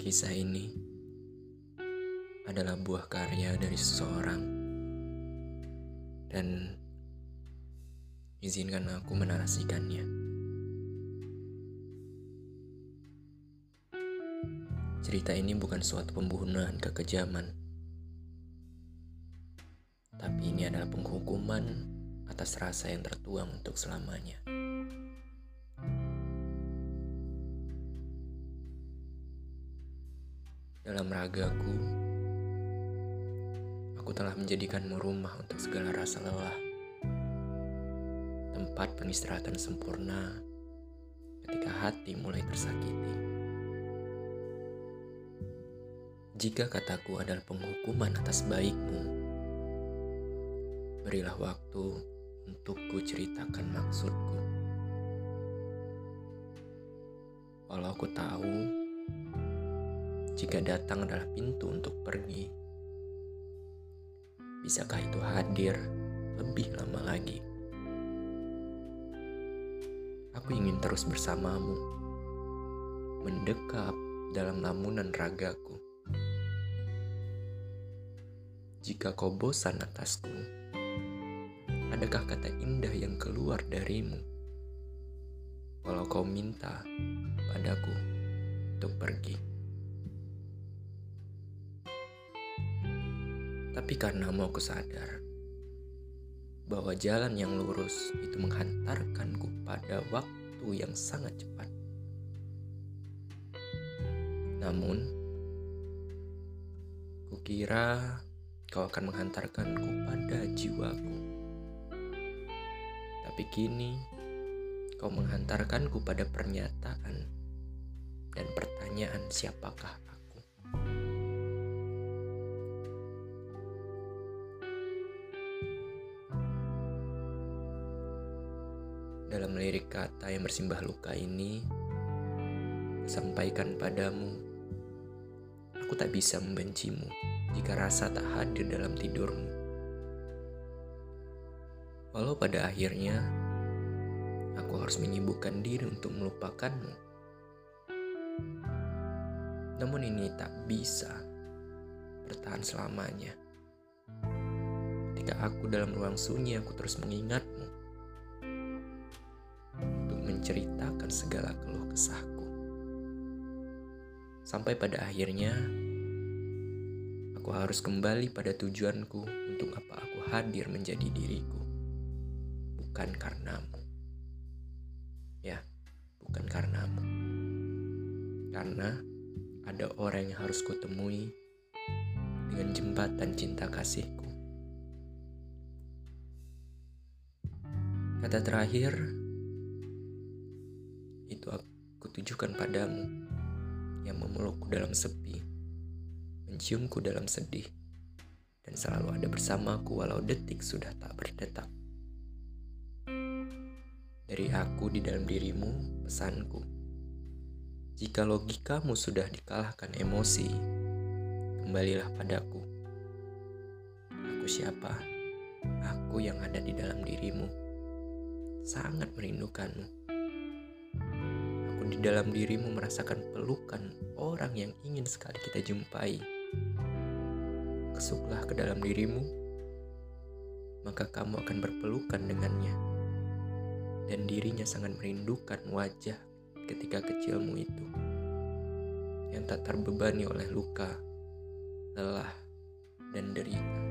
Kisah ini adalah buah karya dari seseorang dan izinkan aku menarasikannya. Cerita ini bukan suatu pembunuhan kekejaman, tapi ini adalah penghukuman atas rasa yang tertuang untuk selamanya. Dalam ragaku, aku telah menjadikanmu rumah untuk segala rasa lelah. Tempat penistirahatan sempurna ketika hati mulai tersakiti. Jika kataku adalah penghukuman atas baikmu, berilah waktu untuk ku ceritakan maksudku. Walau aku tahu jika datang adalah pintu untuk pergi. Bisakah itu hadir lebih lama lagi? Aku ingin terus bersamamu, mendekap dalam lamunan ragaku. Jika kau bosan atasku, adakah kata indah yang keluar darimu? Walau kau minta padaku untuk pergi. Tapi karena mau sadar bahwa jalan yang lurus itu menghantarkanku pada waktu yang sangat cepat. Namun, kukira kau akan menghantarkanku pada jiwaku. Tapi kini, kau menghantarkanku pada pernyataan dan pertanyaan siapakah dalam lirik kata yang bersimbah luka ini, sampaikan padamu, aku tak bisa membencimu jika rasa tak hadir dalam tidurmu. Walau pada akhirnya, aku harus menyibukkan diri untuk melupakanmu. Namun ini tak bisa bertahan selamanya. Ketika aku dalam ruang sunyi, aku terus mengingatmu menceritakan segala keluh kesahku. Sampai pada akhirnya, aku harus kembali pada tujuanku untuk apa aku hadir menjadi diriku. Bukan karenamu. Ya, bukan karenamu. Karena ada orang yang harus kutemui dengan jembatan cinta kasihku. Kata terakhir, itu aku tujukan padamu yang memelukku dalam sepi, menciumku dalam sedih, dan selalu ada bersamaku walau detik sudah tak berdetak. Dari aku di dalam dirimu, pesanku. Jika logikamu sudah dikalahkan emosi, kembalilah padaku. Aku siapa? Aku yang ada di dalam dirimu. Sangat merindukanmu di dalam dirimu merasakan pelukan orang yang ingin sekali kita jumpai. Kesuklah ke dalam dirimu, maka kamu akan berpelukan dengannya. Dan dirinya sangat merindukan wajah ketika kecilmu itu. Yang tak terbebani oleh luka, lelah, dan derita.